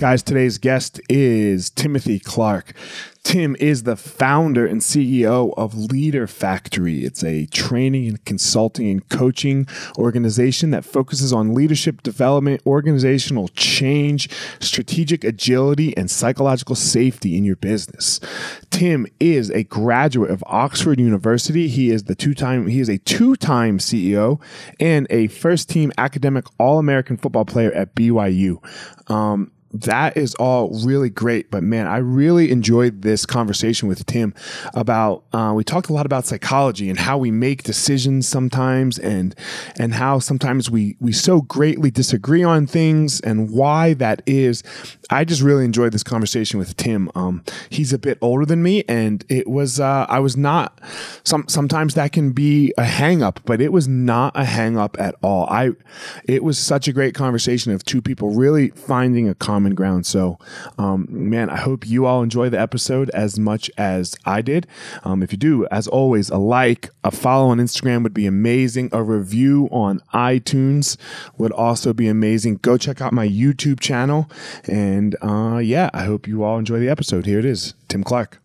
Guys, today's guest is Timothy Clark. Tim is the founder and CEO of Leader Factory. It's a training and consulting and coaching organization that focuses on leadership development, organizational change, strategic agility, and psychological safety in your business. Tim is a graduate of Oxford University. He is the two-time he is a two-time CEO and a first-team academic All-American football player at BYU. Um, that is all really great. But man, I really enjoyed this conversation with Tim about. Uh, we talked a lot about psychology and how we make decisions sometimes, and and how sometimes we we so greatly disagree on things, and why that is. I just really enjoyed this conversation with Tim. Um, he's a bit older than me, and it was uh, I was not. Some sometimes that can be a hang up, but it was not a hang up at all. I it was such a great conversation of two people really finding a common common ground. So, um, man, I hope you all enjoy the episode as much as I did. Um, if you do, as always, a like, a follow on Instagram would be amazing. A review on iTunes would also be amazing. Go check out my YouTube channel. And uh, yeah, I hope you all enjoy the episode. Here it is Tim Clark.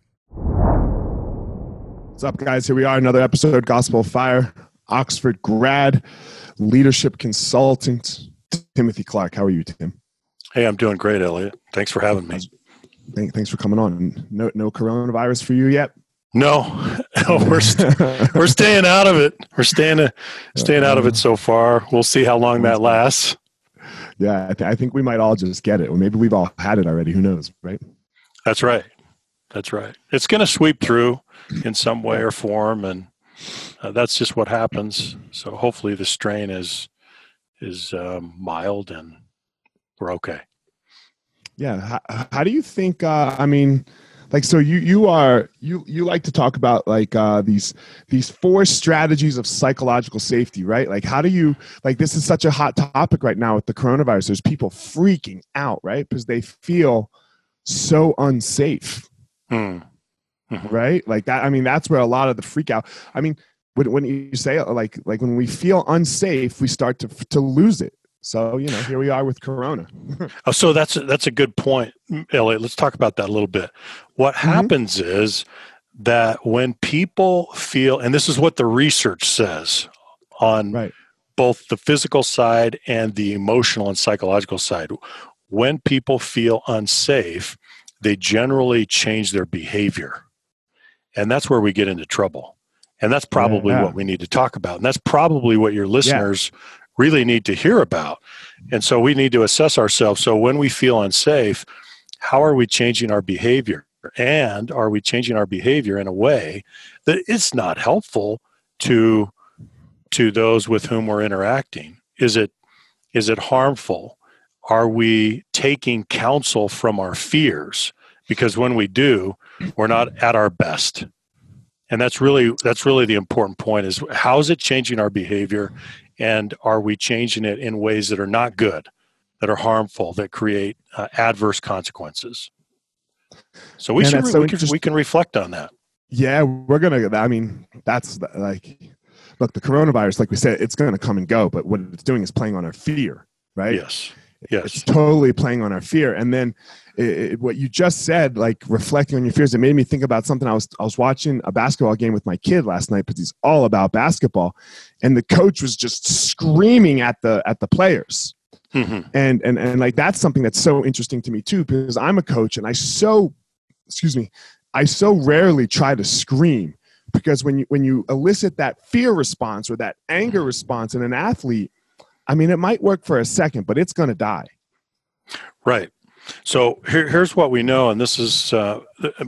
What's up, guys? Here we are, another episode Gospel Fire, Oxford grad, leadership consultant, Timothy Clark. How are you, Tim? Hey, I'm doing great, Elliot. Thanks for having me. Thanks for coming on. No, no coronavirus for you yet? No, no we're we saint we're staying out of it. We're staying staying out of it so far. We'll see how long that lasts. Yeah, I, th- I think we might all just get it, or maybe we've all had it already. Who knows, right? That's right. That's right. It's going to sweep through in some way or form, and uh, that's just what happens. So hopefully, the strain is is um, mild and we're okay. Yeah. How, how do you think? Uh, I mean, like, so you you are you you like to talk about like uh, these these four strategies of psychological safety, right? Like, how do you like this is such a hot topic right now with the coronavirus. There's people freaking out, right? Because they feel so unsafe. Hmm. Mm-hmm. Right? Like that. I mean, that's where a lot of the freak out. I mean, when, when you say like like when we feel unsafe, we start to to lose it So you know, here we are with Corona. oh, so that's a, that's a good point, Elliot. Let's talk about that a little bit. What mm-hmm. happens is that when people feel, and this is what the research says on right. both the physical side and the emotional and psychological side, when people feel unsafe, they generally change their behavior, and that's where we get into trouble. And that's probably yeah, yeah. what we need to talk about. And that's probably what your listeners yeah really need to hear about. And so we need to assess ourselves. So when we feel unsafe, how are we changing our behavior? And are we changing our behavior in a way that it's not helpful to to those with whom we're interacting? Is it is it harmful? Are we taking counsel from our fears? Because when we do, we're not at our best. And that's really that's really the important point is how is it changing our behavior and are we changing it in ways that are not good that are harmful that create uh, adverse consequences? So we should so we, can, we can reflect on that. Yeah we're gonna i mean that's like look the coronavirus like we said it's gonna come and go but what it's doing is playing on our fear right? Yes. Yes. it's totally playing on our fear. And then it, what you just said, like reflecting on your fears, it made me think about something. I was I was watching a basketball game with my kid last night because he's all about basketball, and the coach was just screaming at the at the players. Mm-hmm. And and and like that's something that's so interesting to me too because I'm a coach and I so excuse me I so rarely try to scream because when you when you elicit that fear response or that anger response in an athlete, I mean it might work for a second, but it's going to die. Right. So here, here's what we know, and this is uh,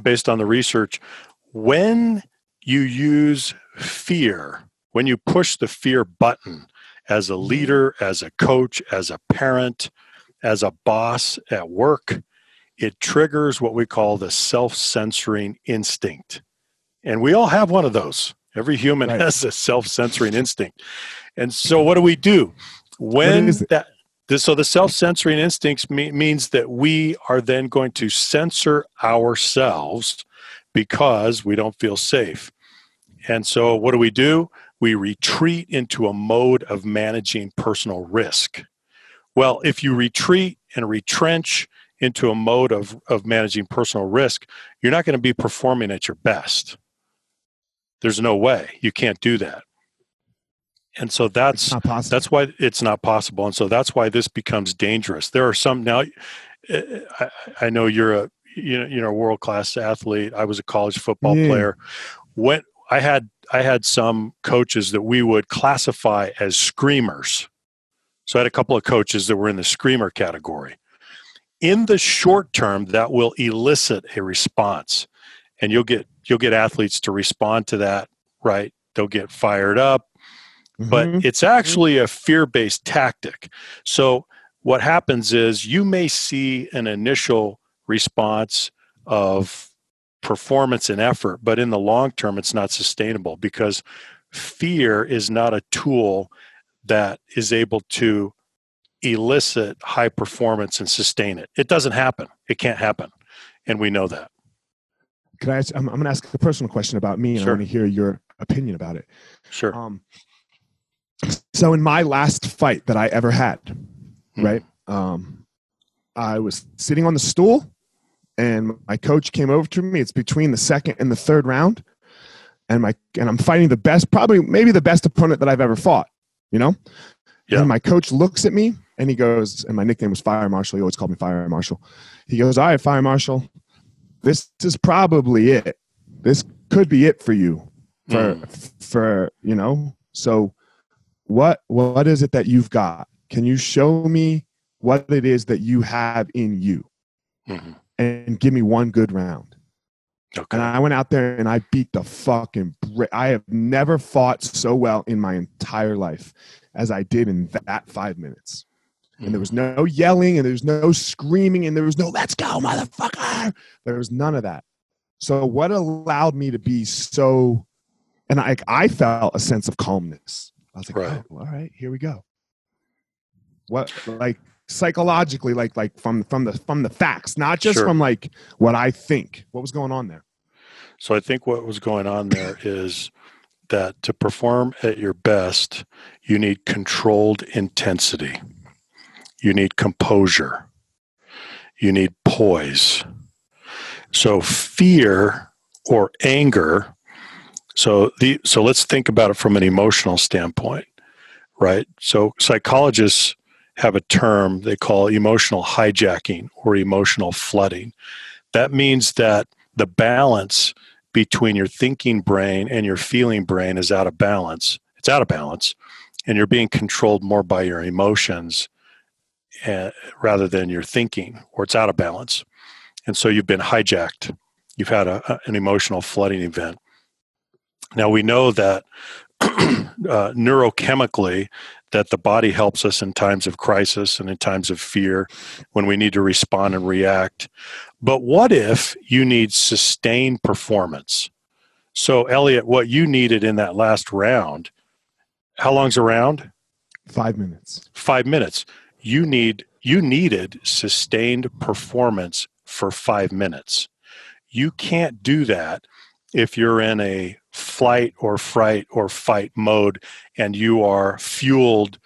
based on the research. When you use fear, when you push the fear button as a leader, as a coach, as a parent, as a boss at work, it triggers what we call the self censoring instinct. And we all have one of those. Every human right. has a self censoring instinct. And so, what do we do? When that so the self-censoring instincts means that we are then going to censor ourselves because we don't feel safe. And so what do we do? We retreat into a mode of managing personal risk. Well, if you retreat and retrench into a mode of, of managing personal risk, you're not going to be performing at your best. There's no way. You can't do that and so that's that's why it's not possible. And so that's why this becomes dangerous. There are some now eh, i, I know you're a you know, you know world class athlete. I was a college football yeah. player. When i had i had some coaches that we would classify as screamers. So i had a couple of coaches that were in the screamer category. In the short term that will elicit a response. And you'll get you'll get athletes to respond to that right? They'll get fired up but mm-hmm. it's actually a fear based tactic. So, what happens is you may see an initial response of performance and effort, but in the long term, it's not sustainable because fear is not a tool that is able to elicit high performance and sustain it. It doesn't happen. It can't happen. And we know that. Can I ask, I'm, I'm going to ask a personal question about me and sure. I want to hear your opinion about it. Sure. Um, so in my last fight that I ever had, hmm. right? Um, I was sitting on the stool, and my coach came over to me. It's between the second and the third round, and my and I'm fighting the best, probably maybe the best opponent that I've ever fought. You know, yeah. And my coach looks at me and he goes, and my nickname was Fire Marshal. He always called me Fire Marshal. He goes, "All right, Fire Marshal, this is probably it. This could be it for you, for mm. for you know." So what what is it that you've got? Can you show me what it is that you have in you? Mm-hmm. and give me one good round. Okay. and i went out there and i beat the fucking i have never fought so well in my entire life as i did in that five minutes. Mm-hmm. and there was no yelling and there was no screaming and there was no let's go motherfucker! There was none of that. So what allowed me to be so and i i felt a sense of calmness I was like, right. oh, all right, here we go. What like psychologically, like like from from the from the facts, not just sure. from like what I think. What was going on there? So I think what was going on there is that to perform at your best, you need controlled intensity. you need composure, you need poise. So fear or anger. So the so let's think about it from an emotional standpoint, right? So psychologists have a term they call emotional hijacking or emotional flooding. That means that the balance between your thinking brain and your feeling brain is out of balance. It's out of balance, and you're being controlled more by your emotions uh, rather than your thinking, or it's out of balance. And so you've been hijacked. You've had a, an emotional flooding event. Now we know that uh, neurochemically that the body helps us in times of crisis and in times of fear when we need to respond and react. But what if you need sustained performance? So, Elliot, what you needed in that last round, how long's a round? Five minutes. Five minutes. You need you needed sustained performance for five minutes. You can't do that if you're in a flight or fright or fight mode and you are fueled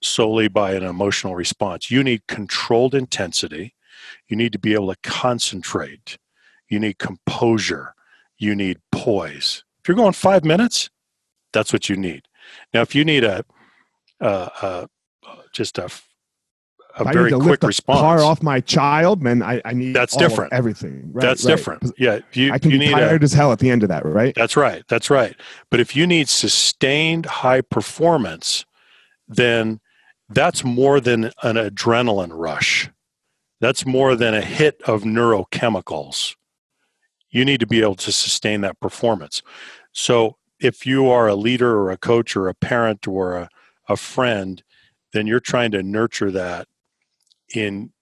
solely by an emotional response. You need controlled intensity. You need to be able to concentrate. You need composure. You need poise. If you're going five minutes, that's what you need. Now, if you need a, uh, just a a very I need to quick lift response. car off my child, man, I, I need That's different. everything. Right, that's right. different. Yeah, you I can you be need tired a, as hell at the end of that, right? That's right. That's right. But if you need sustained high performance, then that's more than an adrenaline rush. That's more than a hit of neurochemicals. You need to be able to sustain that performance. So if you are a leader or a coach or a parent or a, a friend, then you're trying to nurture that in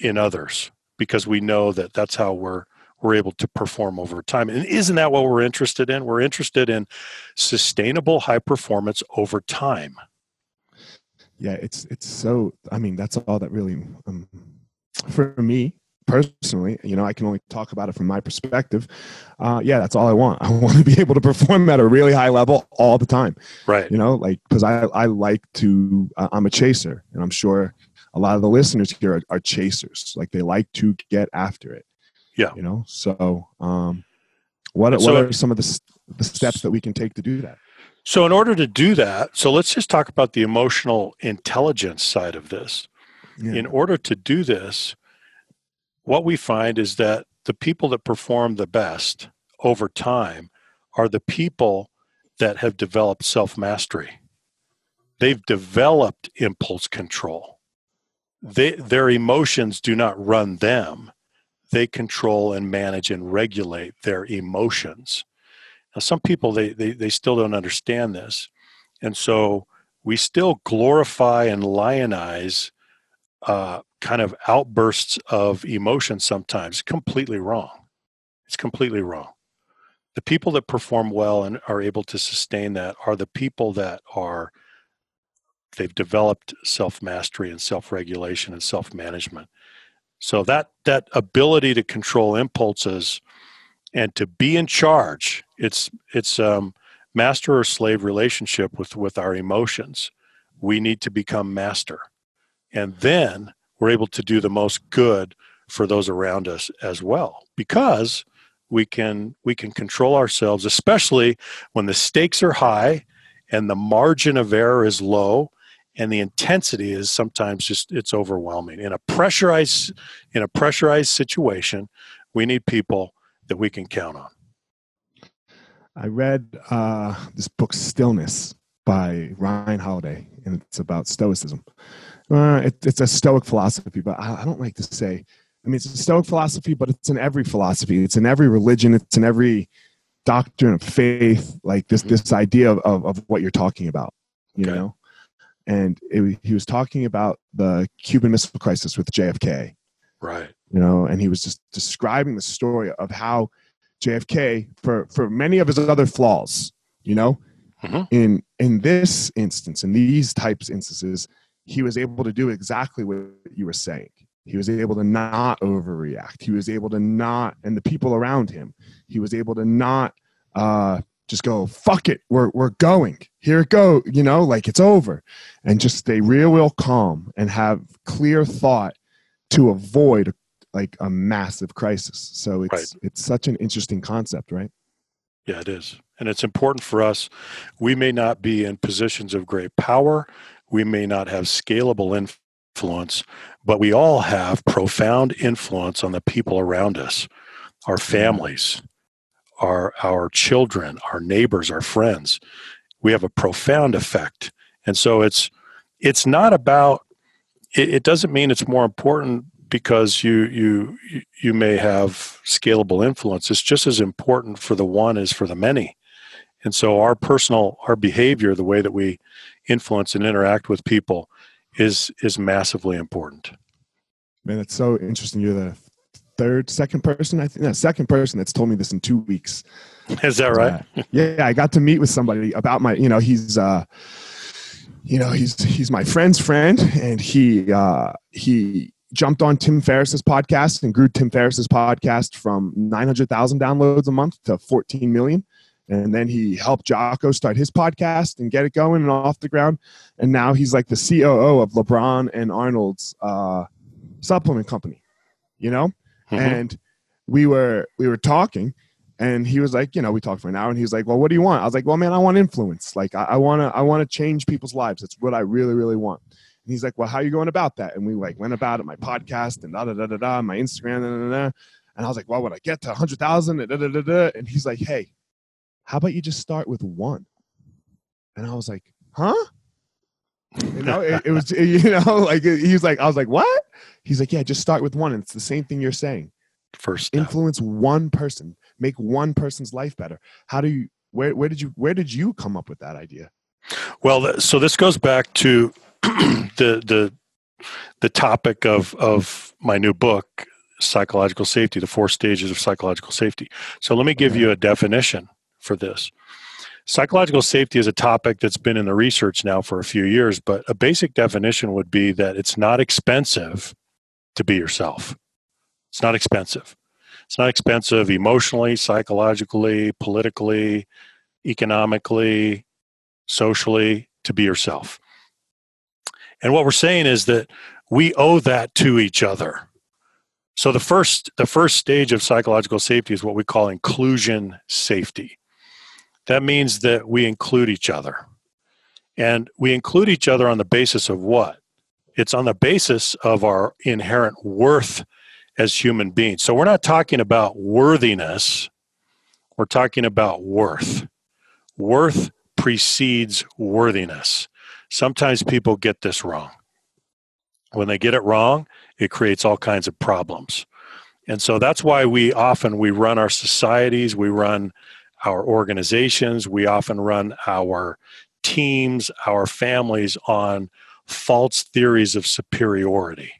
in others because we know that that's how we're we're able to perform over time. And isn't that what we're interested in? We're interested in sustainable high performance over time. Yeah, it's it's so. I mean, that's all that really, um, for me personally, you know, I can only talk about it from my perspective. Uh, yeah, that's all I want. I want to be able to perform at a really high level all the time. Right. You know, like because I I like to. Uh, I'm a chaser, and I'm sure a lot of the listeners here are, are chasers. Like they like to get after it. Yeah. You know, so um, what So- what are some of the the steps that we can take to do that? So in order to do that, so let's just talk about the emotional intelligence side of this. Yeah. In order to do this, what we find is that the people that perform the best over time are the people that have developed self mastery. They've developed impulse control. They, their emotions do not run them, they control and manage and regulate their emotions. Now, some people, they, they, they still don't understand this. And so we still glorify and lionize uh, kind of outbursts of emotion sometimes completely wrong. It's completely wrong. The people that perform well and are able to sustain that are the people that are they've developed self-mastery and self-regulation and self-management. So that that ability to control impulses and to be in charge, it's it's um, master or slave relationship with with our emotions. We need to become master and then we're able to do the most good for those around us as well because we can we can control ourselves especially when the stakes are high and the margin of error is low and the intensity is sometimes just it's overwhelming in a pressurized in a pressurized situation we need people that we can count on I read uh, this book, Stillness, by Ryan Holiday, and it's about Stoicism. Uh, it, it's a Stoic philosophy, but I, I don't like to say. I mean, it's a Stoic philosophy, but it's in every philosophy. It's in every religion. It's in every doctrine of faith. Like this, Mhm. this idea of, of, of what you're talking about. You Okay. know, and it, he was talking about the Cuban Missile Crisis with JFK right. You know and he was just describing the story of how jfk for for many of his other flaws you know Mhm. in in this instance in these types of instances he was able to do exactly what you were saying. He was able to not overreact. He was able to not and the people around him he was able to not uh just go fuck it we're, we're going. Here it go you know like it's over. And just stay real real calm and have clear thought to avoid like a massive crisis. So it's right. it's such an interesting concept right? Yeah it is. And it's important for us. We may not be in positions of great power. We may not have scalable influence but we all have profound influence on the people around us our families our our children, our neighbors, our friends. We have a profound effect, and so it's it's not about. It, it doesn't mean it's more important because you you you may have scalable influence. It's just as important for the one as for the many. And so our personal our behavior, the way that we influence and interact with people is is massively important. Man, it's so interesting. You're the third, second person. I think no, second person that's told me this in two weeks. Is that right? Uh, yeah, I got to meet with somebody about my. You know, he's. uh you know he's he's my friend's friend and he uh he jumped on Tim Ferriss's podcast and grew Tim Ferriss's podcast from 900,000 downloads a month to 14 million. And then he helped Jocko start his podcast and get it going and off the ground. And now he's like the COO of LeBron and Arnold's uh, supplement company, you know? Mm-hmm. And we were we were talking and he was like, you know, we talked for an hour and he was like, well, what do you want? I was like, well, man, I want influence. Like I, want to, I want to change people's lives. That's what I really, really want. And he's like, well, how are you going about that? And we like went about it, my podcast and da, da, da, da, da, my Instagram, da, da, da. And I was like, well, would I get to a hundred thousand? Da, da, da, da. And he's like, hey, how about you just start with one? And I was like, huh? You know, it, it was, you know, like he was like, I was like, what? He's like, yeah, just start with one. And it's the same thing you're saying. First, step. influence one person, make one person's life better. How do you? Where where did you where did you come up with that idea? Well, so this goes back to the the the topic of of my new book, psychological safety, the four stages of psychological safety. So let me give you a definition for this. Psychological safety is a topic that's been in the research now for a few years, but a basic definition would be that it's not expensive to be yourself. It's not expensive. It's not expensive emotionally, psychologically, politically, economically, socially to be yourself. And what we're saying is that we owe that to each other. So the first the first stage of psychological safety is what we call inclusion safety. That means that we include each other. And we include each other on the basis of what? It's on the basis of our inherent worth as human beings. So we're not talking about worthiness, we're talking about worth. Worth precedes worthiness. Sometimes people get this wrong. When they get it wrong, it creates all kinds of problems. And so that's why we often we run our societies, we run our organizations, we often run our teams, our families on false theories of superiority.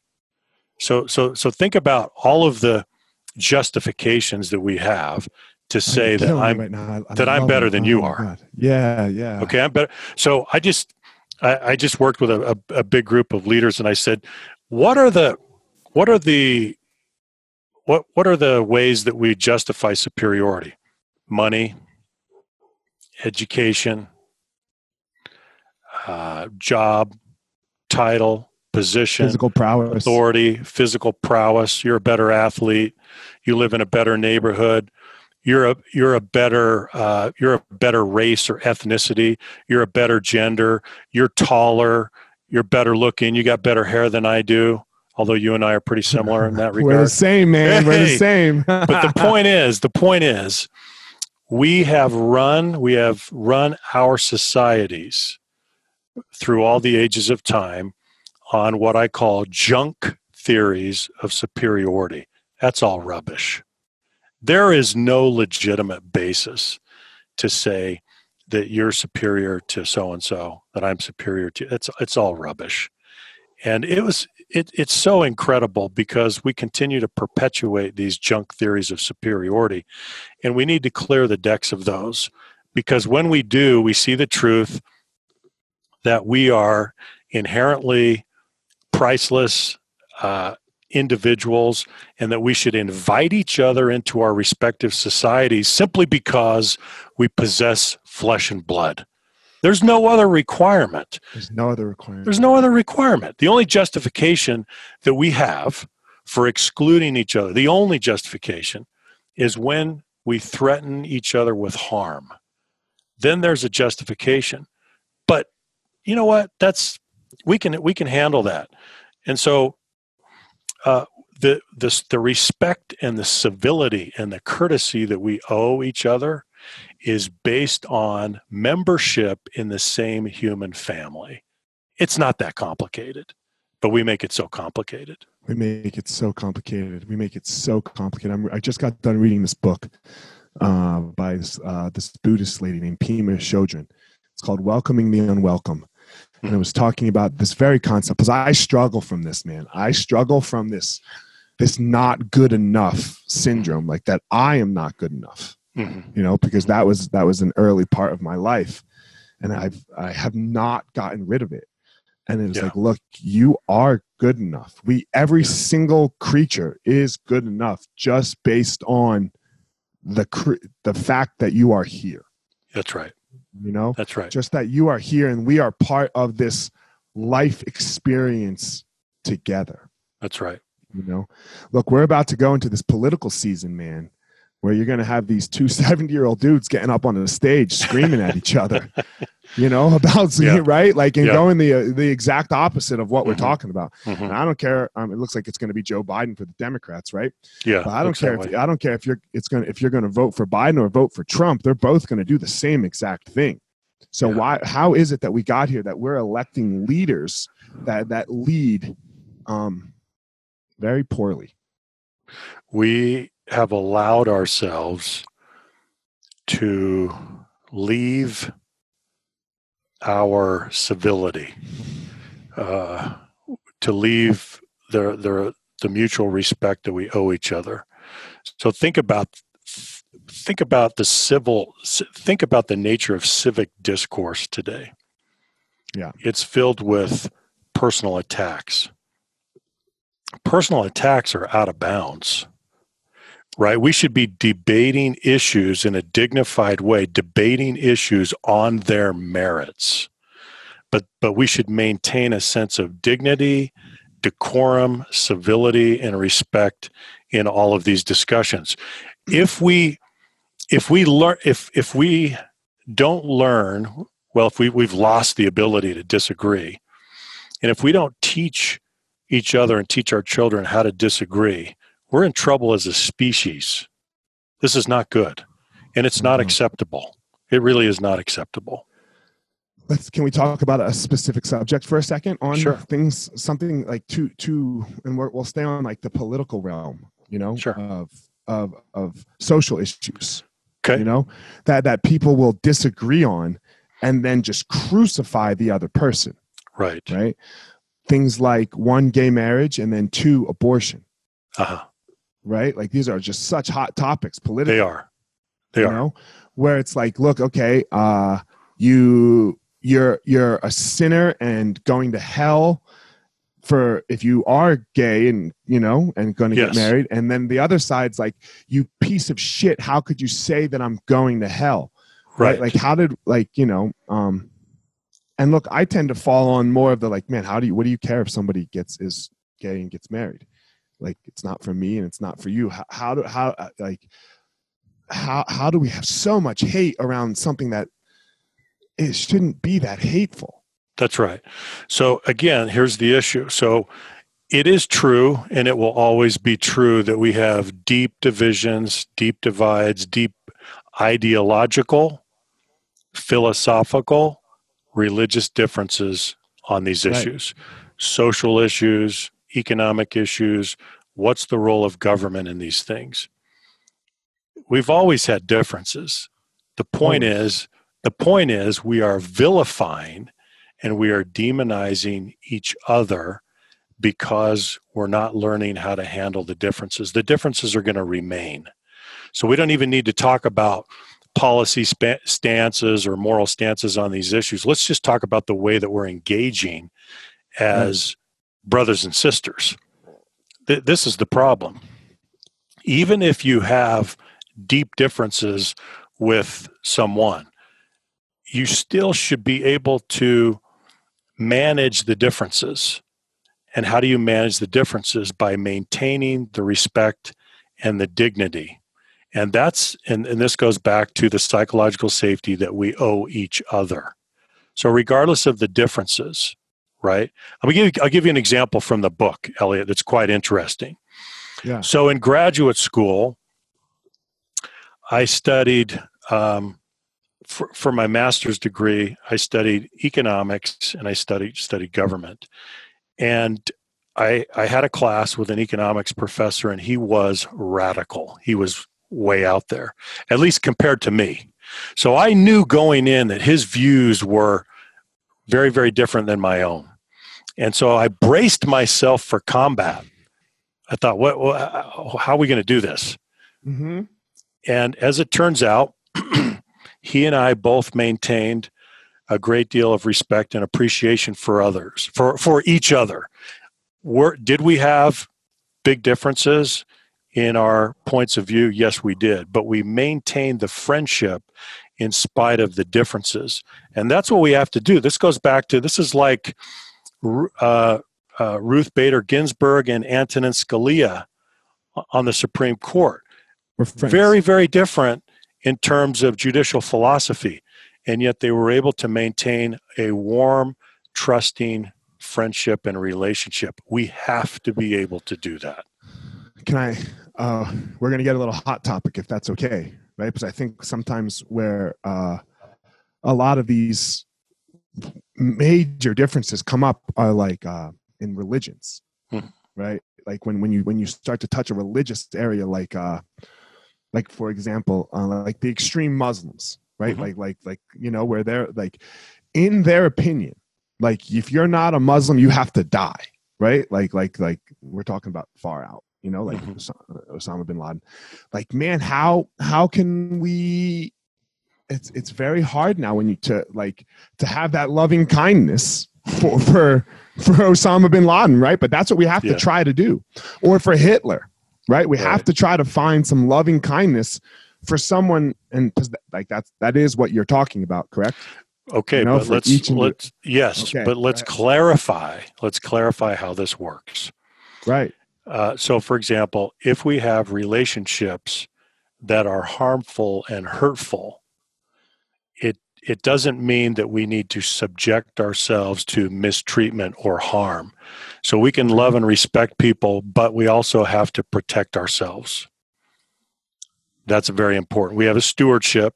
So, so, so think about all of the justifications that we have to say that I'm right that I'm better it. than oh you are. God. Yeah, yeah. Okay, I'm better. So I just I, I just worked with a, a, a, big group of leaders, and I said, what are the what are the what what are the ways that we justify superiority? Money, education, uh, job, title, position, physical prowess, authority, physical prowess. You're a better athlete. You live in a better neighborhood. You're a you're a better uh, you're a better race or ethnicity. You're a better gender. You're taller. You're better looking. You got better hair than I do. Although you and I are pretty similar in that regard. We're the same, man. Hey, We're the same. but the point is, the point is, we have run we have run our societies through all the ages of time on what I call junk theories of superiority. That's all rubbish. There is no legitimate basis to say that you're superior to so and so, that I'm superior to. It's it's all rubbish. And it was it, it's so incredible because we continue to perpetuate these junk theories of superiority. And we need to clear the decks of those because when we do, we see the truth that we are inherently priceless, uh, individuals and that we should invite each other into our respective societies simply because we possess flesh and blood. There's no other requirement. There's no other requirement. There's no other requirement. The only justification that we have for excluding each other, the only justification is when we threaten each other with harm. Then there's a justification. But you know what? That's we can we can handle that. And so uh, the the the respect and the civility and the courtesy that we owe each other is based on membership in the same human family. It's not that complicated, but we make it so complicated. We make it so complicated. We make it so complicated. I'm, i just got done reading this book uh, by this, uh, this Buddhist lady named Pema Chodron. It's called Welcoming the Unwelcome. And it was talking about this very concept because I struggle from this, man. I struggle from this this not good enough syndrome, like that I am not good enough mm-hmm. you know, because that was that was an early part of my life, and I've I have not gotten rid of it. And it was yeah. like, look, you are good enough. We every yeah. single creature is good enough just based on the cre- the fact that you are here. That's right. You know, that's right. Just that you are here and we are part of this life experience together. That's right. You know, look, we're about to go into this political season, man where you're going to have these two 70 year old dudes getting up on the stage screaming at each other you know about yeah. right like and yeah. going the uh, the exact opposite of what mm-hmm. we're talking about mm-hmm. i don't care um, it looks like it's going to be joe biden for the democrats right yeah but i don't care if, i don't care if you're it's going to if you're going to vote for biden or vote for trump they're both going to do the same exact thing so yeah. why how is it that we got here that we're electing leaders that that lead um very poorly we have allowed ourselves to leave our civility, uh, to leave the, the, the mutual respect that we owe each other. So think about think about the civil think about the nature of civic discourse today. Yeah. It's filled with personal attacks. Personal attacks are out of bounds right? We should be debating issues in a dignified way, debating issues on their merits. But, but we should maintain a sense of dignity, decorum, civility, and respect in all of these discussions. If we if we learn if if we don't learn, well, if we, we've lost the ability to disagree, and if we don't teach each other and teach our children how to disagree, we're in trouble as a species. This is not good. And it's not mm-hmm. acceptable. It really is not acceptable. Let's can we talk about a specific subject for a second on sure. things something like to to and we will stay on like the political realm, you know, sure. of of of social issues. Okay. You know, that that people will disagree on and then just crucify the other person. Right. Right? Things like one gay marriage and then two abortion. Uh-huh right? Like these are just such hot topics politically. They are. They are. Know? Where it's like, look, okay, uh, you you're you're a sinner and going to hell for if you are gay and you know and going to yes. get married and then the other side's like you piece of shit how could you say that i'm going to hell right, right? like how did like you know um and look i tend to fall on more of the like man how do you what do you care if somebody gets is gay and gets married like it's not for me and it's not for you. How, how do how uh, like how how do we have so much hate around something that it shouldn't be that hateful? That's right. So again here's the issue. So it is true and it will always be true that we have deep divisions deep divides deep ideological philosophical religious differences on these issues. Right. social issues economic issues, what's the role of government in these things. We've always had differences. The point is, the point is we are vilifying and we are demonizing each other because we're not learning how to handle the differences. The differences are going to remain. So we don't even need to talk about policy sp- stances or moral stances on these issues. Let's just talk about the way that we're engaging as brothers and sisters. th- this is the problem. Even if you have deep differences with someone, you still should be able to manage the differences. And how do you manage the differences? By maintaining the respect and the dignity. And that's and, and this goes back to the psychological safety that we owe each other. So regardless of the differences, right? I'll give, you, I'll give you an example from the book, Elliot, that's quite interesting. Yeah. So in graduate school, I studied um, for, for my master's degree. I studied economics and I studied studied government, and I I had a class with an economics professor, and he was radical. He was way out there, at least compared to me. So I knew going in that his views were very very different than my own, and so I braced myself for combat. I thought, what? what how are we going to do this? Mm-hmm. And as it turns out, he and I both maintained a great deal of respect and appreciation for others, for, for each other. Were, did we have big differences in our points of view? Yes, we did. But we maintained the friendship in spite of the differences. And that's what we have to do. This goes back to this is like uh, uh, Ruth Bader Ginsburg and Antonin Scalia on the Supreme Court very, very different in terms of judicial philosophy. And yet they were able to maintain a warm, trusting friendship and relationship. We have to be able to do that. Can I? Uh, we're going to get a little hot topic if that's okay, right? Because I think sometimes where uh, a lot of these major differences come up are like uh, in religions, hmm. right? Like when when you when you start to touch a religious area, like uh, like for example uh, like the extreme muslims right mm-hmm. like like like you know where they're like in their opinion like if you're not a muslim you have to die right like like like we're talking about far out you know like mm-hmm. osama bin laden like man how how can we it's it's very hard now when you to like to have that loving kindness for for for osama bin laden right but that's what we have yeah. to try to do or for hitler right? We right. have to try to find some loving kindness for someone, and like that's that is what you're talking about, correct? Okay, you know, but let's let's yes, okay, but let's clarify. Let's clarify how this works. Right. Uh, so, for example, if we have relationships that are harmful and hurtful, it it doesn't mean that we need to subject ourselves to mistreatment or harm. So we can love and respect people, but we also have to protect ourselves. That's very important. We have a stewardship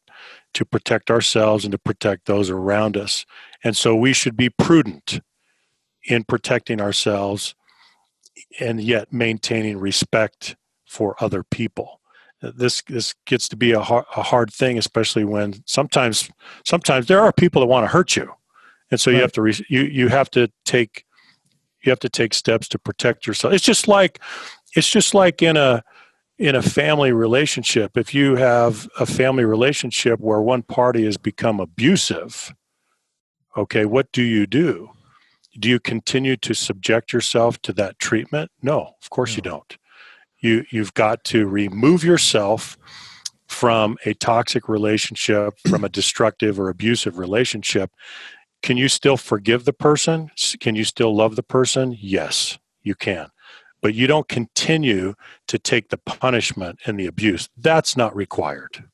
to protect ourselves and to protect those around us. And so we should be prudent in protecting ourselves and yet maintaining respect for other people. Uh, this this gets to be a hard, a hard thing, especially when sometimes sometimes there are people that want to hurt you, and so right. you have to re, you you have to take you have to take steps to protect yourself it's just like it's just like in a in a family relationship if you have a family relationship where one party has become abusive okay what do you do do you continue to subject yourself to that treatment no of course no. you don't you you've got to remove yourself from a toxic relationship from a destructive or abusive relationship can you still forgive the person? Can you still love the person? Yes, you can. But you don't continue to take the punishment and the abuse. That's not required.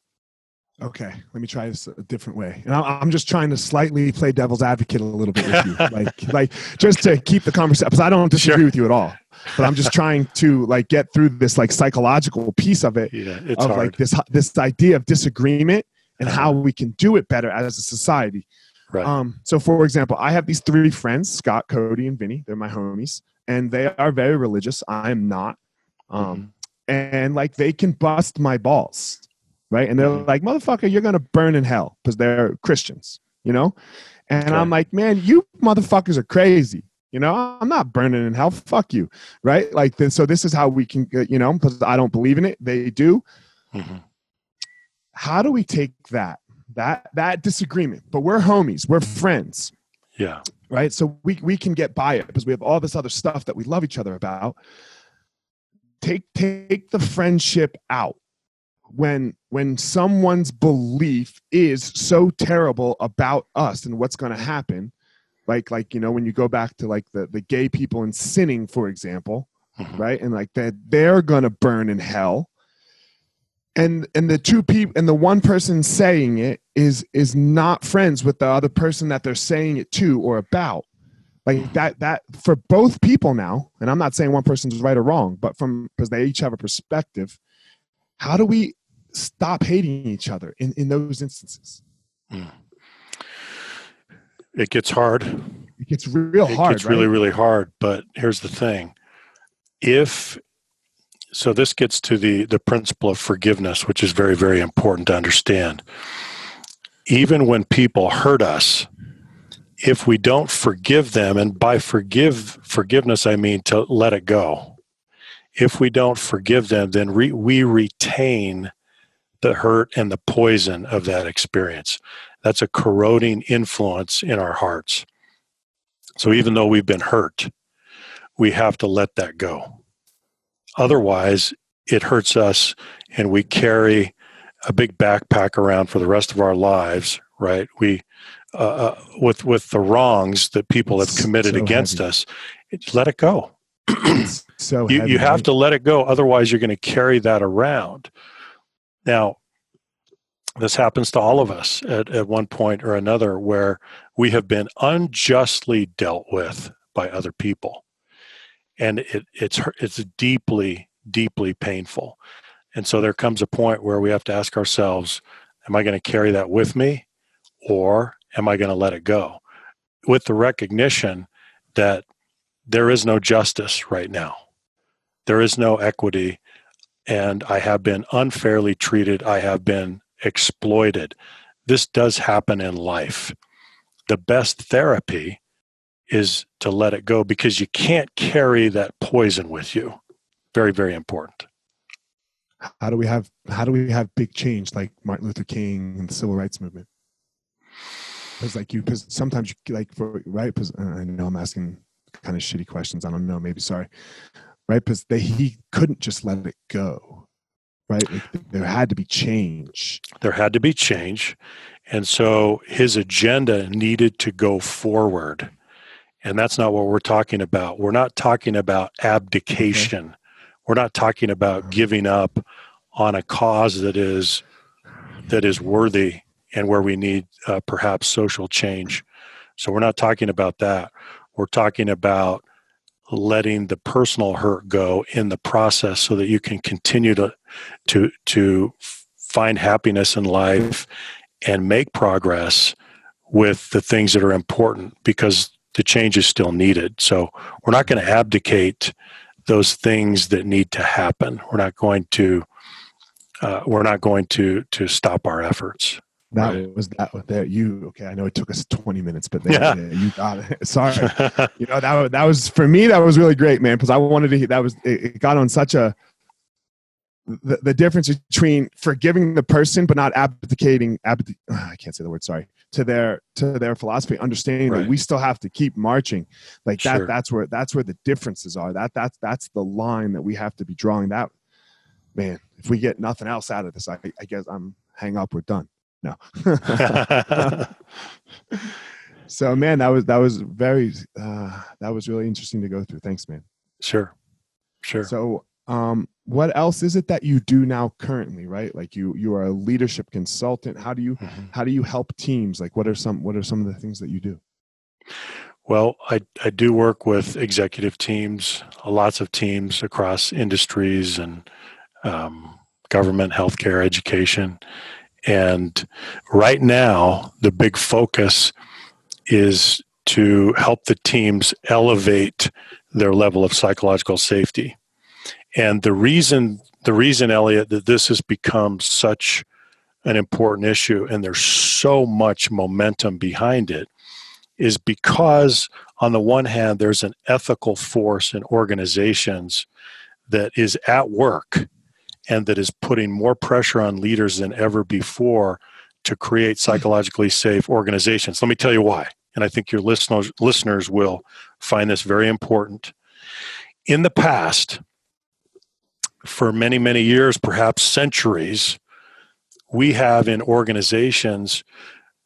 Okay, let me try this a different way. And I'm just trying to slightly play devil's advocate a little bit with you, like, like just to keep the conversation. Because I don't disagree sure. with you at all, but I'm just trying to like get through this like psychological piece of it, yeah, of hard. like this this idea of disagreement and uh-huh. how we can do it better as a society. Right. Um, so, for example, I have these three friends Scott, Cody, and Vinny. They're my homies, and they are very religious. I am not. Um, mm-hmm. And like they can bust my balls, right? And they're mm-hmm. like, motherfucker, you're going to burn in hell because they're Christians, you know? And okay. I'm like, man, you motherfuckers are crazy. You know, I'm not burning in hell. Fuck you. Right. Like, this, so this is how we can, you know, because I don't believe in it. They do. Mm-hmm. How do we take that that that disagreement but we're homies we're friends yeah right so we we can get by it because we have all this other stuff that we love each other about take take the friendship out when when someone's belief is so terrible about us and what's going to happen like like you know when you go back to like the the gay people and sinning for example mm-hmm. right? And like that they're going to burn in hell. And and the two people and the one person saying it is is not friends with the other person that they're saying it to or about. Like that that for both people now and i'm not saying one person's right or wrong but from because they each have a perspective how do we stop hating each other in in those instances mm. it gets hard it gets real it hard It's right? really really hard but here's the thing if so this gets to the the principle of forgiveness which is very very important to understand even when people hurt us if we don't forgive them and by forgive forgiveness i mean to let it go if we don't forgive them then re, we retain the hurt and the poison of that experience that's a corroding influence in our hearts so even though we've been hurt we have to let that go otherwise it hurts us and we carry a big backpack around for the rest of our lives right we uh, uh, with with the wrongs that people have committed so against heavy. us, let it go. so you, heavy, you have right? to let it go, otherwise you're going to carry that around. Now, this happens to all of us at, at one point or another where we have been unjustly dealt with by other people. And it, it's, it's deeply, deeply painful. And so there comes a point where we have to ask ourselves, am I going to carry that with me? Or am I going to let it go? With the recognition that there is no justice right now, there is no equity, and I have been unfairly treated, I have been exploited. This does happen in life. The best therapy is to let it go because you can't carry that poison with you. Very, very important. How do we have how do we have big change like Martin Luther King and the civil rights movement? because like you because sometimes you like for right because uh, i know i'm asking kind of shitty questions i don't know maybe sorry right because he couldn't just let it go right like, there had to be change there had to be change and so his agenda needed to go forward and that's not what we're talking about we're not talking about abdication okay. we're not talking about uh-huh. giving up on a cause that is that is worthy and where we need uh, perhaps social change. So we're not talking about that. We're talking about letting the personal hurt go in the process so that you can continue to to to find happiness in life and make progress with the things that are important because the change is still needed. So we're not going to abdicate those things that need to happen. We're not going to uh, we're not going to to stop our efforts. That right. was that there. You okay? I know it took us 20 minutes, but there, yeah. yeah. you got it. Sorry, you know that was, that was for me. That was really great, man. Because I wanted to. That was it, it got on such a the, the difference between forgiving the person but not abdicating. Abdi, I can't say the word. Sorry to their to their philosophy, understanding right. that we still have to keep marching. Like that. Sure. That's where that's where the differences are. That that's that's the line that we have to be drawing. That man. If we get nothing else out of this, I, I guess I'm hang up. We're done. No. so man, that was that was very uh, that was really interesting to go through. Thanks, man. Sure. Sure. So um what else is it that you do now currently right like you you are a leadership consultant how do you mm-hmm. how do you help teams like what are some what are some of the things that you do well i i do work with executive teams lots of teams across industries and um, government healthcare education and right now, the big focus is to help the teams elevate their level of psychological safety. And the reason, the reason, Elliot, that this has become such an important issue and there's so much momentum behind it is because, on the one hand, there's an ethical force in organizations that is at work and that is putting more pressure on leaders than ever before to create psychologically safe organizations. Let me tell you why. And I think your listeners, listeners will find this very important. In the past, for many, many years, perhaps centuries, we have in organizations,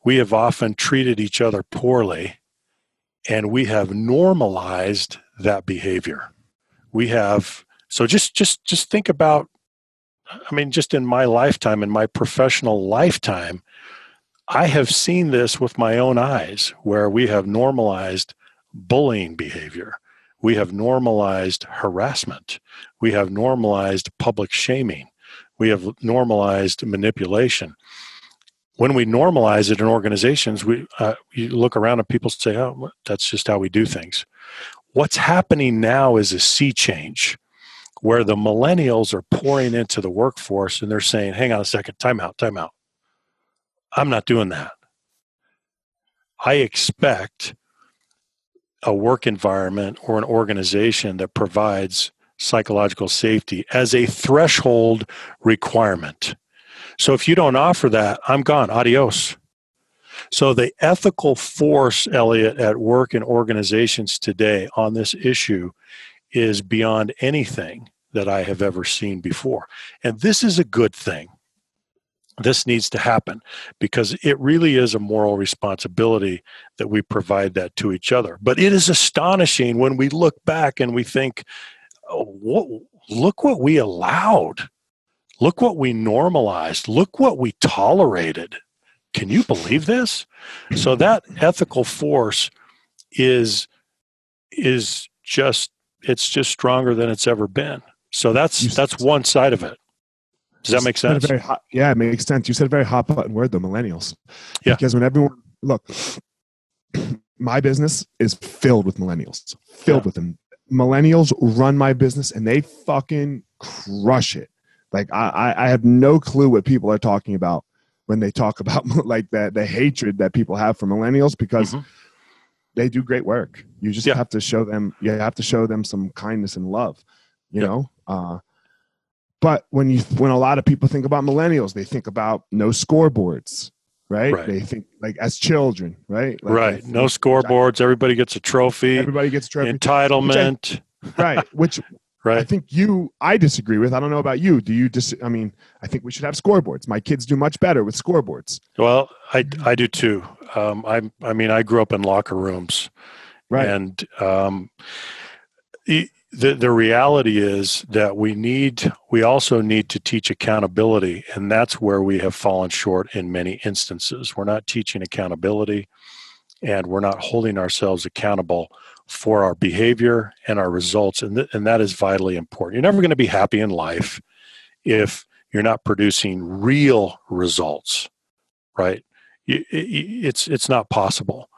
we have often treated each other poorly and we have normalized that behavior. We have, so just, just, just think about, I mean, just in my lifetime, in my professional lifetime, I have seen this with my own eyes where we have normalized bullying behavior. We have normalized harassment. We have normalized public shaming. We have normalized manipulation. When we normalize it in organizations, we uh, you look around and people say, "Oh, that's just how we do things." What's happening now is a sea change, where the millennials are pouring into the workforce and they're saying, "Hang on a second, time out, time out. I'm not doing that. I expect a work environment or an organization that provides psychological safety as a threshold requirement. So if you don't offer that, I'm gone. Adios. So the ethical force, Elliot, at work in organizations today on this issue is beyond anything that I have ever seen before. And this is a good thing this needs to happen because it really is a moral responsibility that we provide that to each other. But it is astonishing when we look back and we think, oh, what, look what we allowed. Look what we normalized. Look what we tolerated. Can you believe this? So that ethical force is is just it's just stronger than it's ever been. So that's that's one side of it. Does that make sense? Hot, yeah, it makes sense. You said a very hot button word, though, millennials. Yeah. Because when everyone look, my business is filled with millennials, filled yeah. with them. Millennials run my business, and they fucking crush it. Like I, I have no clue what people are talking about when they talk about like that the hatred that people have for millennials because mm-hmm. they do great work. You just yeah. have to show them. You have to show them some kindness and love. You yeah. know. Uh, but when you when a lot of people think about millennials, they think about no scoreboards, right? right. They think like as children, right? Like right. No scoreboards. Everybody gets a trophy. Everybody gets a trophy. Entitlement. Which I, right. Which right. I think you I disagree with. I don't know about you. Do you dis I mean, I think we should have scoreboards. My kids do much better with scoreboards. Well, I I do too. Um, I I mean, I grew up in locker rooms. Right. And um, the, the reality is that we need we also need to teach accountability and that's where we have fallen short in many instances. We're not teaching accountability and we're not holding ourselves accountable for our behavior and our results and, th- and that is vitally important. You're never going to be happy in life if you're not producing real results right? It's it's not possible.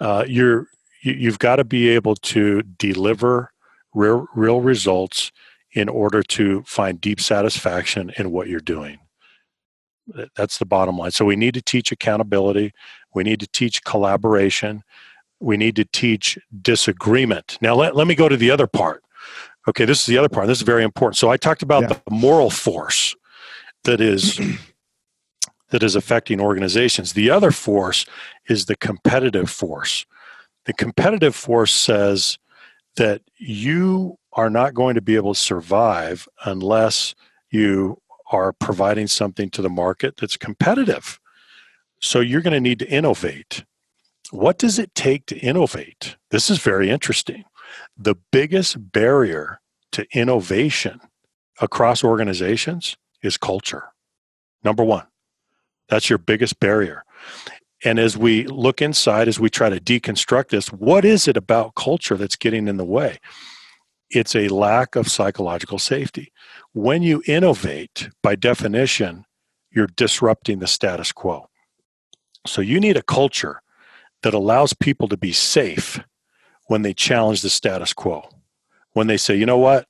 Uh, you're you've got to be able to deliver real, real results in order to find deep satisfaction in what you're doing. That's the bottom line. So we need to teach accountability. We need to teach collaboration. We need to teach disagreement. Now, let, let me go to the other part. Okay, this is the other part. This is very important. So I talked about yeah. the moral force that is that is affecting organizations. The other force is the competitive force. The competitive force says that you are not going to be able to survive unless you are providing something to the market that's competitive. So you're going to need to innovate. What does it take to innovate? This is very interesting. The biggest barrier to innovation across organizations is culture. Number one, that's your biggest barrier. And as we look inside, as we try to deconstruct this, what is it about culture that's getting in the way? It's a lack of psychological safety. When you innovate, by definition, you're disrupting the status quo. So you need a culture that allows people to be safe when they challenge the status quo. When they say, you know what,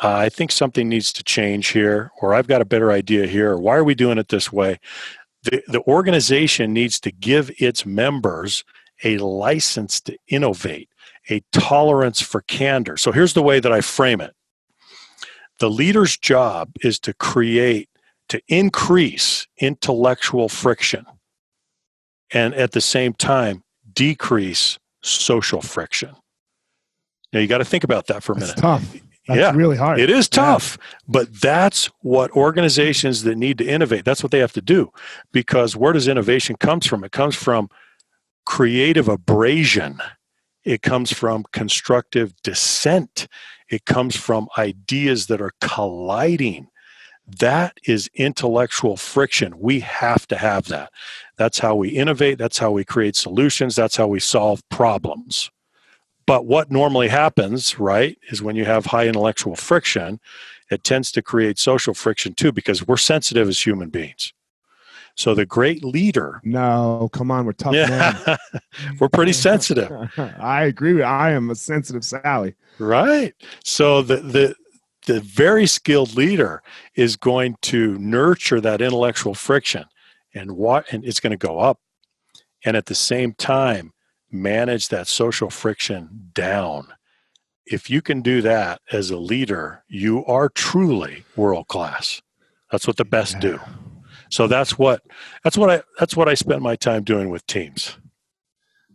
I think something needs to change here, or I've got a better idea here, or why are we doing it this way? The, the organization needs to give its members a license to innovate, a tolerance for candor. So here's the way that I frame it the leader's job is to create, to increase intellectual friction, and at the same time, decrease social friction. Now you got to think about that for a That's minute. Tough. That's yeah, really hard. It is Yeah. tough, but that's what organizations that need to innovate, that's what they have to do. Because where does innovation comes from? It comes from creative abrasion. It comes from constructive dissent. It comes from ideas that are colliding. That is intellectual friction. We have to have that. That's how we innovate. That's how we create solutions. That's how we solve problems. But what normally happens, right, is when you have high intellectual friction, it tends to create social friction too because we're sensitive as human beings. So the great leader, No, come on, we're tough men. yeah, we're pretty sensitive, I agree. With, I am a sensitive Sally. right? So the the the very skilled leader is going to nurture that intellectual friction and what and it's going to go up and at the same time manage that social friction down if you can do that as a leader you are truly world class that's what the best do so that's what that's what i that's what i spend my time doing with teams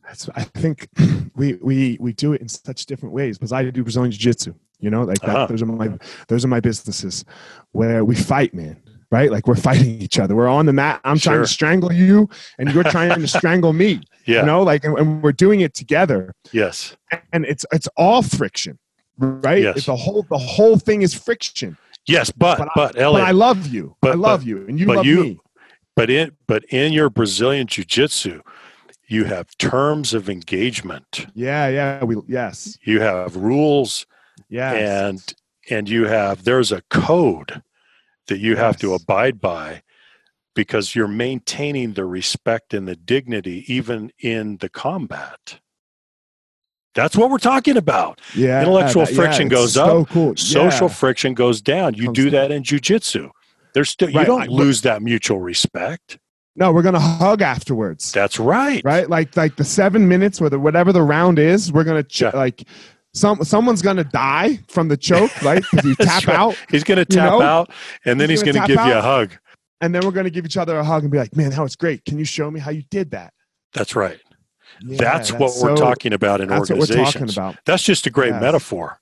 That's, I think we we we do it in such different ways because I do Brazilian Jiu Jitsu. You know, like that, Uh-huh. those are my those are my businesses where we fight, man. Right, like we're fighting each other. We're on the mat. I'm trying to strangle you, and you're trying to strangle me. yeah You know, like, and, and we're doing it together. yes and it's it's all friction, right? Yes. It's the whole the whole thing is friction. yes but But but, I- But I love you. but- I love you, and you but love you- me. But in but in your Brazilian jiu-jitsu, you have terms of engagement. Yeah, yeah. We yes, You have rules Yeah. and and you have there's a code that you have to abide by because you're maintaining the respect and the dignity even in the combat. That's what we're talking about. yeah, intellectual that- friction it's goes so up, Cool. Social Yeah. friction goes down. You do that in jujitsu. There's still you don't lose that mutual respect. No, we're gonna hug afterwards. That's right. right? Like like the seven minutes or the whatever the round is, we're gonna ch- Yeah. like some someone's gonna die from the choke, right? Because you tap right. out, He's going to You tap know? out and then He's he's, gonna going to tap give you a hug. and then we're gonna give each other a hug and be like, "Man, that was great. Can you show me how you did that?" That's right. Yeah, that's, what we're talking about in That's what we're organizations. talking about, That's just a great Yes. metaphor.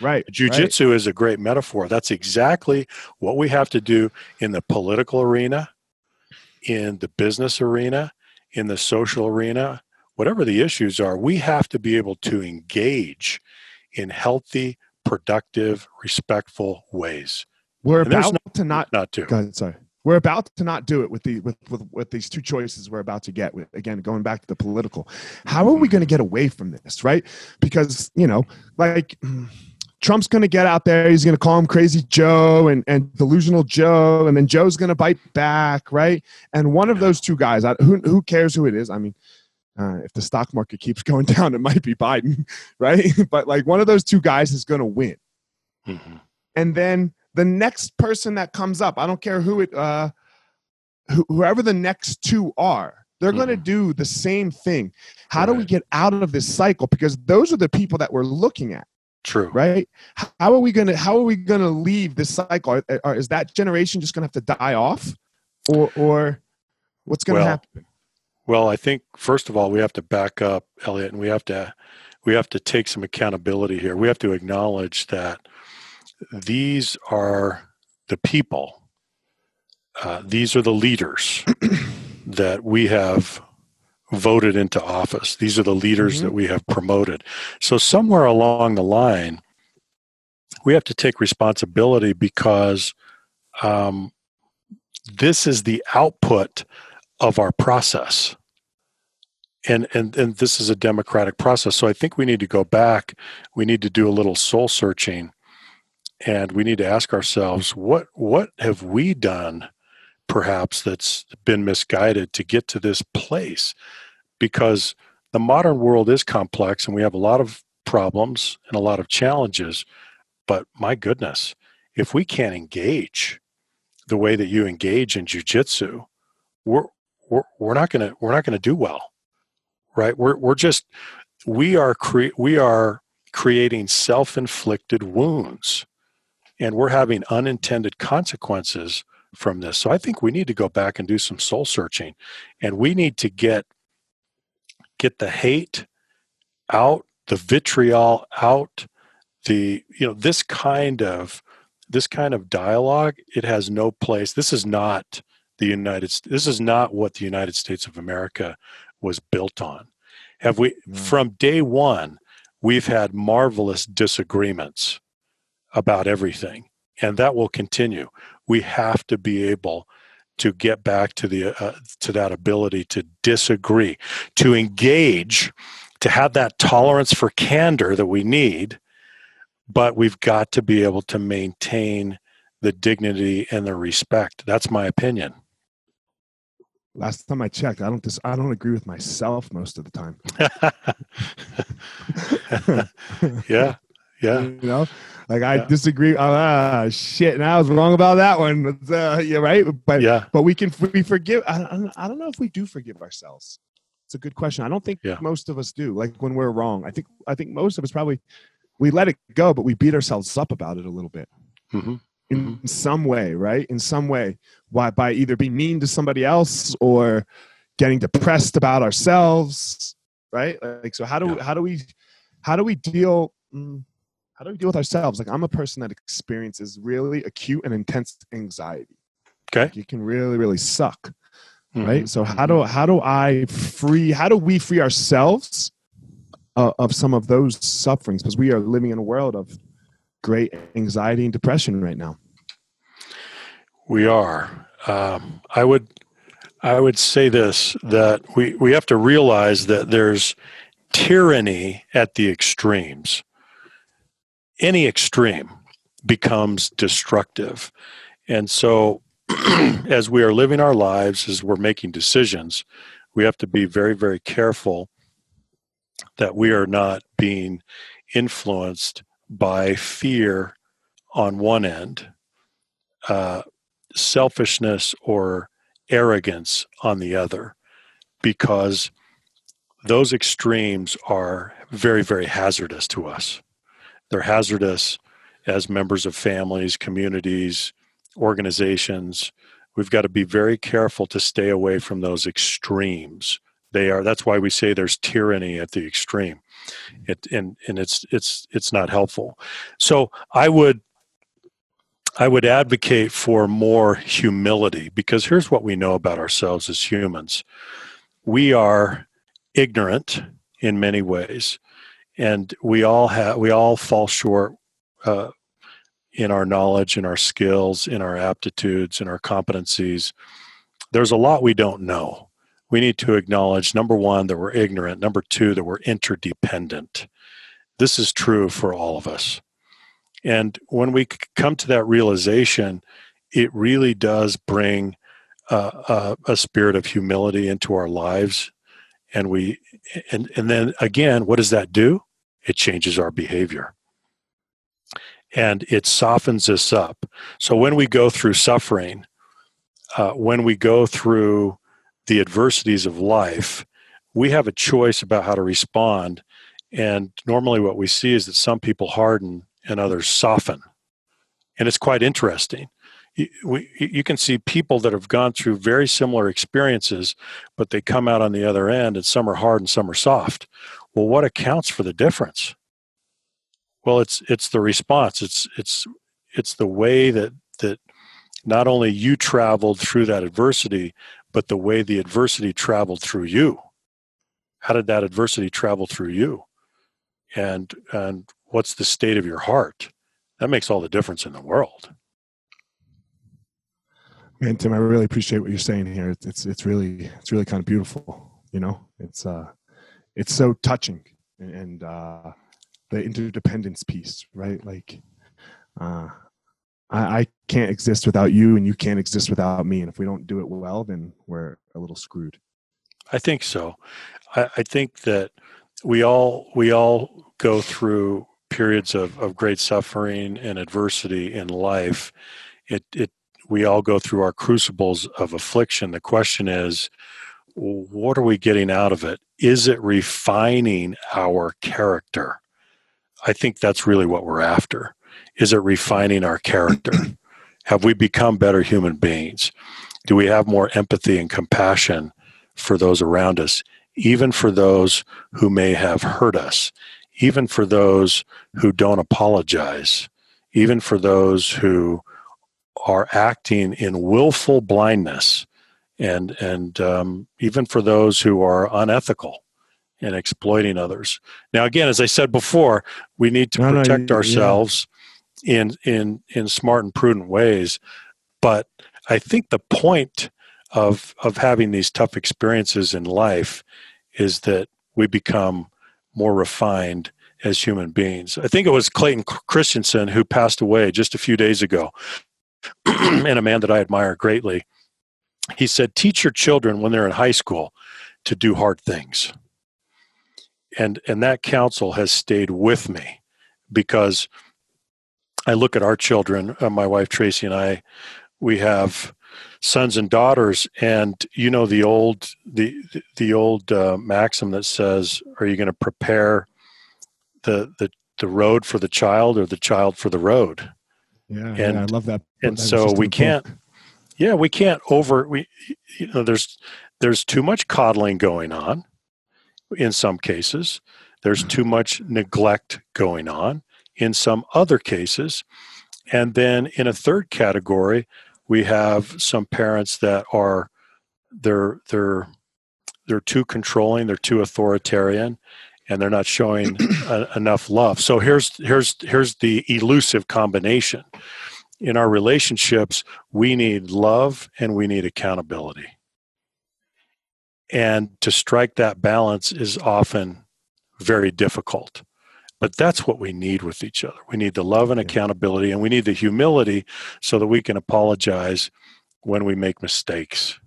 right? Jiu-jitsu is a great metaphor. That's exactly what we have to do in the political arena, in the business arena, in the social arena, whatever the issues are, we have to be able to engage in healthy, productive, respectful ways. We're And about to not Not to. Sorry. We're about to not do it with the with, with with these two choices we're about to get with again going back to the political. How are we going to get away from this, right? Because you know, like Trump's going to get out there, he's going to call him Crazy Joe and and Delusional Joe, and then Joe's going to bite back, right? And one of those two guys, who who cares who it is? I mean. Uh, if the stock market keeps going down, it might be Biden, right? but like one of those two guys is going to win Mhm. and then the next person that comes up i don't care who it uh who, whoever the next two are they're going to Mhm. do the same thing how do we get out of this cycle because those are the people that we're looking at True. right how are we going to how are we going to leave this cycle Are- are- is that generation just going to have to die off or or what's going to Well, happen Well, I think first of all we have to back up, Elliot, and we have to we have to take some accountability here. We have to acknowledge that these are the people, uh, these are the leaders that we have voted into office. These are the leaders Mhm. that we have promoted. So somewhere along the line, we have to take responsibility because um, this is the output of our process. And and and this is a democratic process. So i think we need to go back. We need to do a little soul searching. And we need to ask ourselves what what have we done perhaps that's been misguided to get to this place? Because the modern world is complex and we have a lot of problems and a lot of challenges. But my goodness if we can't engage the way that you engage in jiu-jitsu we're we're, we're not going to we're not going to do well right? We're we're just we are cre- we are creating self-inflicted wounds and we're having unintended consequences from this. So i think we need to go back and do some soul searching and we need to get get the hate out the vitriol out the you know this kind of this kind of dialogue it has no place. This is not the united this is not what the united states of america was built on have we mm. from day one we've had marvelous disagreements about everything and that will continue we have to be able to get back to the uh, to that ability to disagree to engage to have that tolerance for candor that we need but we've got to be able to maintain the dignity and the respect. That's my opinion. Last time I checked, I don't dis- I don't agree with myself most of the time. yeah, yeah. You know, like I yeah. disagree. Ah, shit, and I was wrong about that one. Uh, yeah, right. But yeah, but we can we forgive. I, I don't know if we do forgive ourselves. It's a good question. I don't think yeah. most of us do. Like when we're wrong, I think I think most of us probably we let it go, but we beat ourselves up about it a little bit. Mm-hmm. In mm-hmm. some way, right? In some way, why by either being mean to somebody else or getting depressed about ourselves, right? Like, so how do yeah. how do we how do we deal? Mm, how do we deal with ourselves? Like, I'm a person that experiences really acute and intense anxiety. Okay, like, it can really really suck, mm-hmm. right? So how do how do I free? How do we free ourselves uh, of some of those sufferings because we are living in a world of great anxiety and depression right now. We are. Um, I would, I would say this that we we have to realize that there's tyranny at the extremes. Any extreme becomes destructive, and so as we are living our lives, as we're making decisions, we have to be very, very careful that we are not being influenced by fear on one end, uh, selfishness or arrogance on the other, because those extremes are very, very hazardous to us. They're hazardous as members of families, communities, organizations. We've got to be very careful to stay away from those extremes they are. That's why we say there's tyranny at the extreme. It and and it's it's it's not helpful. So I would I would advocate for more humility because here's what we know about ourselves as humans. We are ignorant in many ways, and we all have we all fall short uh, in our knowledge, in our skills, in our aptitudes, in our competencies. There's a lot we don't know we need to acknowledge number one, that we're ignorant, number two, that we're interdependent. This is true for all of us. And when we come to that realization, it really does bring a, a spirit of humility into our lives. And we, and, and then again, what does that do? It changes our behavior and it softens us up. So when we go through suffering, uh, when we go through the adversities of life, we have a choice about how to respond. And normally, what we see is that some people harden and others soften. And it's quite interesting. You, can see people that have gone through very similar experiences, but they come out on the other end, and some are hard and some are soft. Well, what accounts for the difference? Well, it's it's the response. It's it's it's the way that that not only you traveled through that adversity, but the way the adversity traveled through you. How did that adversity travel through you? And and what's the state of your heart? That makes all the difference in the world. Man, Tim, I really appreciate what you're saying here. It's it's, it's really it's really kind of beautiful. You know, it's uh, it's so touching, and uh, the interdependence piece, right? Like, uh, I, I can't exist without you, and you can't exist without me. And if we don't do it well, then we're a little screwed. I think so. I, I think that we all we all go through periods of, of great suffering and adversity in life. It it we all go through our crucibles of affliction. The question is, what are we getting out of it? Is it refining our character? I think that's really what we're after. Is it refining our character? have we become better human beings? Do we have more empathy and compassion for those around us, even for those who may have hurt us, even for those who don't apologize, even for those who are acting in willful blindness, and and um, even for those who are unethical and exploiting others. Now, again, as I said before, we need to no, protect no, ourselves yeah. in in in smart and prudent ways. But I think the point of of having these tough experiences in life is that we become more refined as human beings. I think it was Clayton Christensen who passed away just a few days ago, and a man that I admire greatly. He said, "Teach your children when they're in high school to do hard things." And and that counsel has stayed with me because I look at our children, uh, my wife Tracy and I, we have sons and daughters and you know the old the the old uh, maxim that says are you going to prepare the the the road for the child or the child for the road? Yeah and yeah, i love that and that so we can't book. yeah we can't over we you know there's there's too much coddling going on in some cases. There's too much neglect going on in some other cases. And then in a third category we have some parents that are they're they're they're too controlling they're too authoritarian and they're not showing a, enough love. So here's here's here's the elusive combination. In our relationships we need love and we need accountability. And to strike that balance is often very difficult but that's what we need with each other. We need the love and accountability, and we need the humility so that we can apologize when we make mistakes.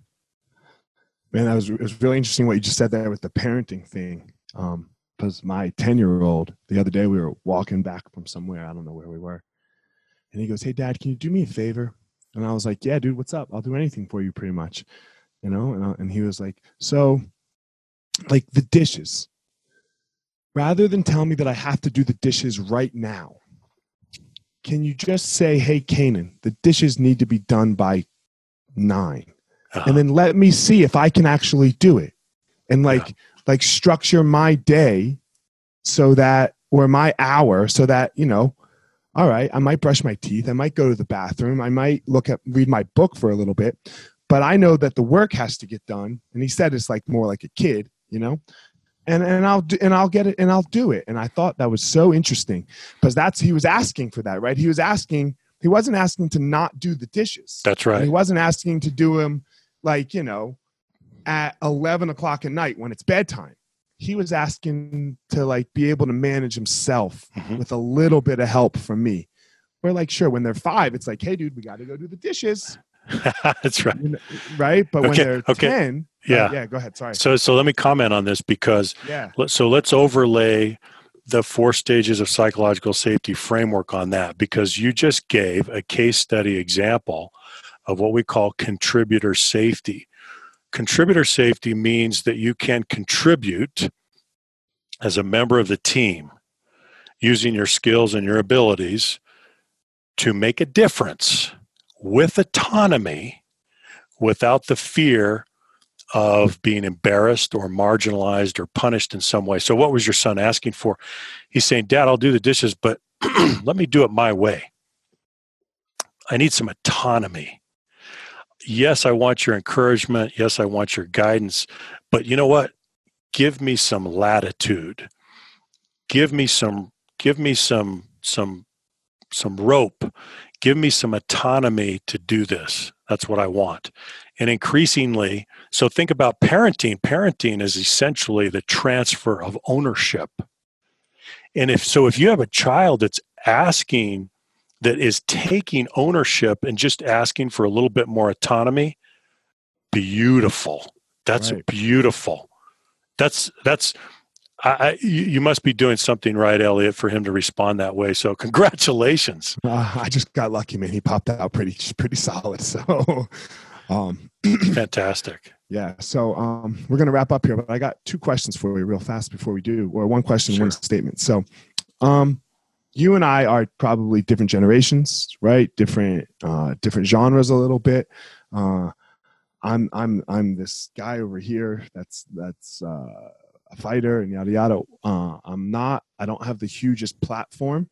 Man, that was it was really interesting what you just said there with the parenting thing. Um, because my 10 year old, the other day we were walking back from somewhere, I don't know where we were. And he goes, Hey, dad, can you do me a favor? And I was like, Yeah, dude, what's up? I'll do anything for you pretty much. You know, and, I, and he was like, So, like the dishes, rather than tell me that I have to do the dishes right now, can you just say, hey, Kanan, the dishes need to be done by 9 uh-huh. And then let me see if I can actually do it. And like, like structure my day so that, or my hour so that, you know, all right, I might brush my teeth. I might go to the bathroom. I might look at, read my book for a little bit. But I know that the work has to get done. And he said it's like more like a kid, you know? And and I'll do, and I'll get it and I'll do it. And I thought that was so interesting because that's he was asking for that, right? He was asking. He wasn't asking to not do the dishes. That's right. And he wasn't asking to do them like you know at eleven o'clock at night when it's bedtime. He was asking to like be able to manage himself mm-hmm. with a little bit of help from me. We're like, sure, when they're five, it's like, hey, dude, we got to go do the dishes. That's right. Right. But okay. when they're okay. 10, yeah. Uh, yeah. Go ahead. Sorry. So, so let me comment on this because, yeah. so let's overlay the four stages of psychological safety framework on that because you just gave a case study example of what we call contributor safety. Contributor safety means that you can contribute as a member of the team using your skills and your abilities to make a difference with autonomy without the fear of being embarrassed or marginalized or punished in some way. So, what was your son asking for? He's saying, Dad, I'll do the dishes, but let me do it my way. I need some autonomy. Yes, I want your encouragement. Yes, I want your guidance. But you know what? Give me some latitude. Give me some give me some some some rope give me some autonomy to do this. That's what I want. And increasingly, so think about parenting. Parenting is essentially the transfer of ownership. And if so, if you have a child that's asking, that is taking ownership and just asking for a little bit more autonomy, beautiful. That's right. beautiful. That's that's I, you must be doing something right, Elliot, for him to respond that way. So, congratulations. Uh, I just got lucky, man. He popped out pretty, pretty solid. So, um, fantastic. Yeah. So, um, we're going to wrap up here, but I got two questions for you, real fast, before we do, or one question, sure. one statement. So, um, you and I are probably different generations, right? Different, uh, different genres, a little bit. Uh, I'm, I'm, I'm this guy over here. That's, that's. Uh, a fighter and yada yada. Uh, I'm not I don't have the hugest platform.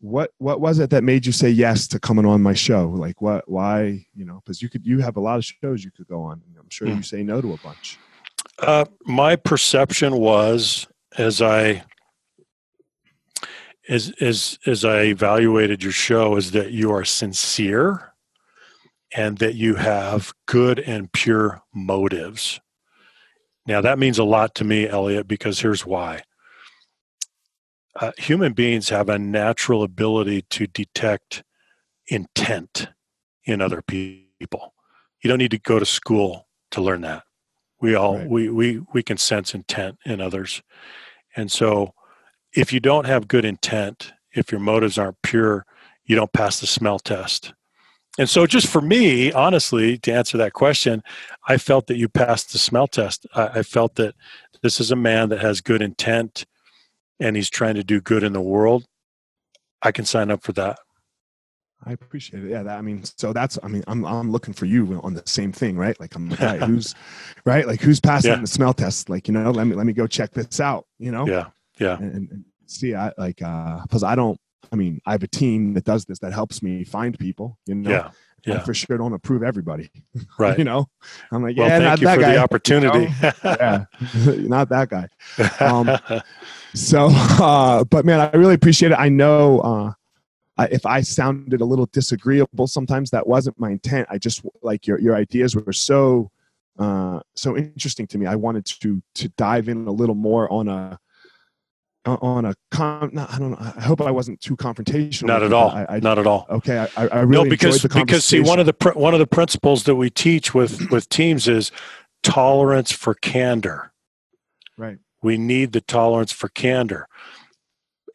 What what was it that made you say yes to coming on my show? Like what why, you know, because you could you have a lot of shows you could go on. I'm sure Hmm. you say no to a bunch. Uh, my perception was as I as as as I evaluated your show is that you are sincere and that you have good and pure motives. Now that means a lot to me, Elliot, because here's why. Uh, human beings have a natural ability to detect intent in other people. You don't need to go to school to learn that. We all Right. we, we we can sense intent in others. And so if you don't have good intent, if your motives aren't pure, you don't pass the smell test. And so just for me, honestly, to answer that question, I felt that you passed the smell test. I, I felt that this is a man that has good intent and he's trying to do good in the world. I can sign up for that. I appreciate it. Yeah, that, I mean, so that's I mean, I'm I'm looking for you on the same thing, right? Like I'm like, right, who's right? Like who's passing Yeah. the smell test? Like, you know, let me let me go check this out, you know? Yeah. Yeah. and, and- see i like uh because i don't i mean i have a team that does this that helps me find people you know Yeah. I Yeah. for sure don't approve everybody Right. you know i'm like Well, yeah thank not you that for guy the opportunity. yeah not that guy Um, so uh but man i really appreciate it i know uh I, if I sounded a little disagreeable, sometimes that wasn't my intent. I just like your your ideas were so uh, so interesting to me. I wanted to to dive in a little more on a on a con. no, I don't know. I hope I wasn't too confrontational. Not at all. I, I, Not at all. okay, I, I really no, because enjoyed the because see one of the pr- one of the principles that we teach with with teams is tolerance for candor. right. We need the tolerance for candor,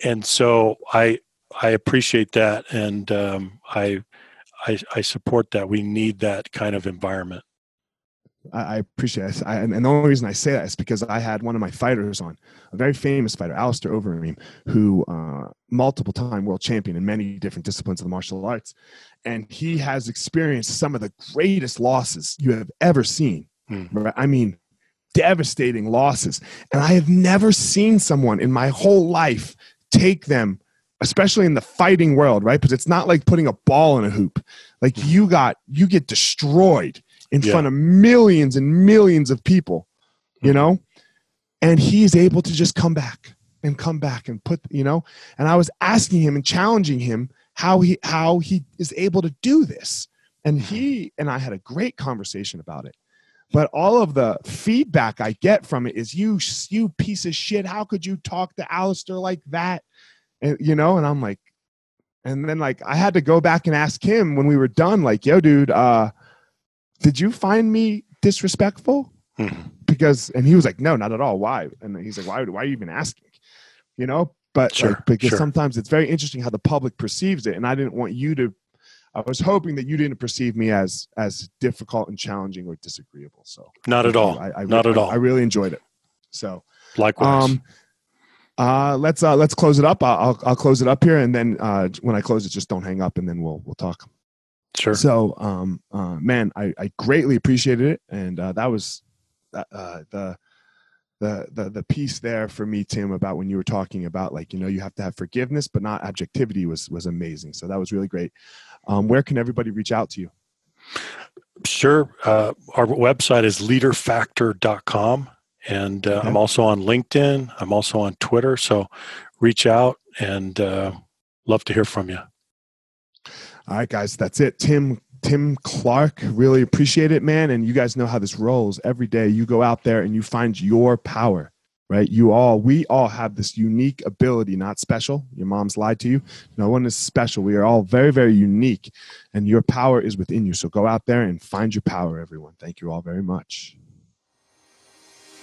and so I I appreciate that, and um, I, I I support that. We need that kind of environment. I, I appreciate it. I, and, and the only reason I say that is because I had one of my fighters on, a very famous fighter, Alistair Overeem, who uh, multiple time world champion in many different disciplines of the martial arts, and he has experienced some of the greatest losses you have ever seen. Hmm. Right? I mean, devastating losses, and I have never seen someone in my whole life take them. Especially in the fighting world, right? Because it's not like putting a ball in a hoop. Like you got, you get destroyed in Yeah. front of millions and millions of people, you know? And he's able to just come back and come back and put, you know? And I was asking him and challenging him how he how he is able to do this. And he and I had a great conversation about it. But all of the feedback I get from it is you you piece of shit, how could you talk to Alistair like that? And you know, and I'm like, and then like I had to go back and ask him when we were done, like, yo, dude, uh, did you find me disrespectful? Mhm. Because and he was like, no, not at all. Why? And he's like, why? Why are you even asking? You know, but Sure, like, because sure. sometimes it's very interesting how the public perceives it, and I didn't want you to. I was hoping that you didn't perceive me as as difficult and challenging or disagreeable. So Not at all. I, I, Not at I- all. I really enjoyed it. So Likewise. um, uh, let's uh, let's close it up. I'll, I'll I'll close it up here, and then uh, when I close it, just don't hang up, and then we'll we'll talk. Sure. So, um, uh, man, I, I greatly appreciated it, and uh, that was uh, uh, the the the the piece there for me, Tim, about when you were talking about like you know you have to have forgiveness, but not objectivity was was amazing. So that was really great. Um, where can everybody reach out to you? Sure. Uh, our website is leaderfactor.com. And uh, Okay. I'm also on LinkedIn. I'm also on Twitter. So reach out and uh, love to hear from you. All right, guys, that's it. Tim Tim Clark, really appreciate it, man. And you guys know how this rolls. Every day you go out there and you find your power, right? You all, we all have this unique ability, not special. Your mom's lied to you. No one is special. We are all very, very unique, and your power is within you. So go out there and find your power, everyone. Thank you all very much.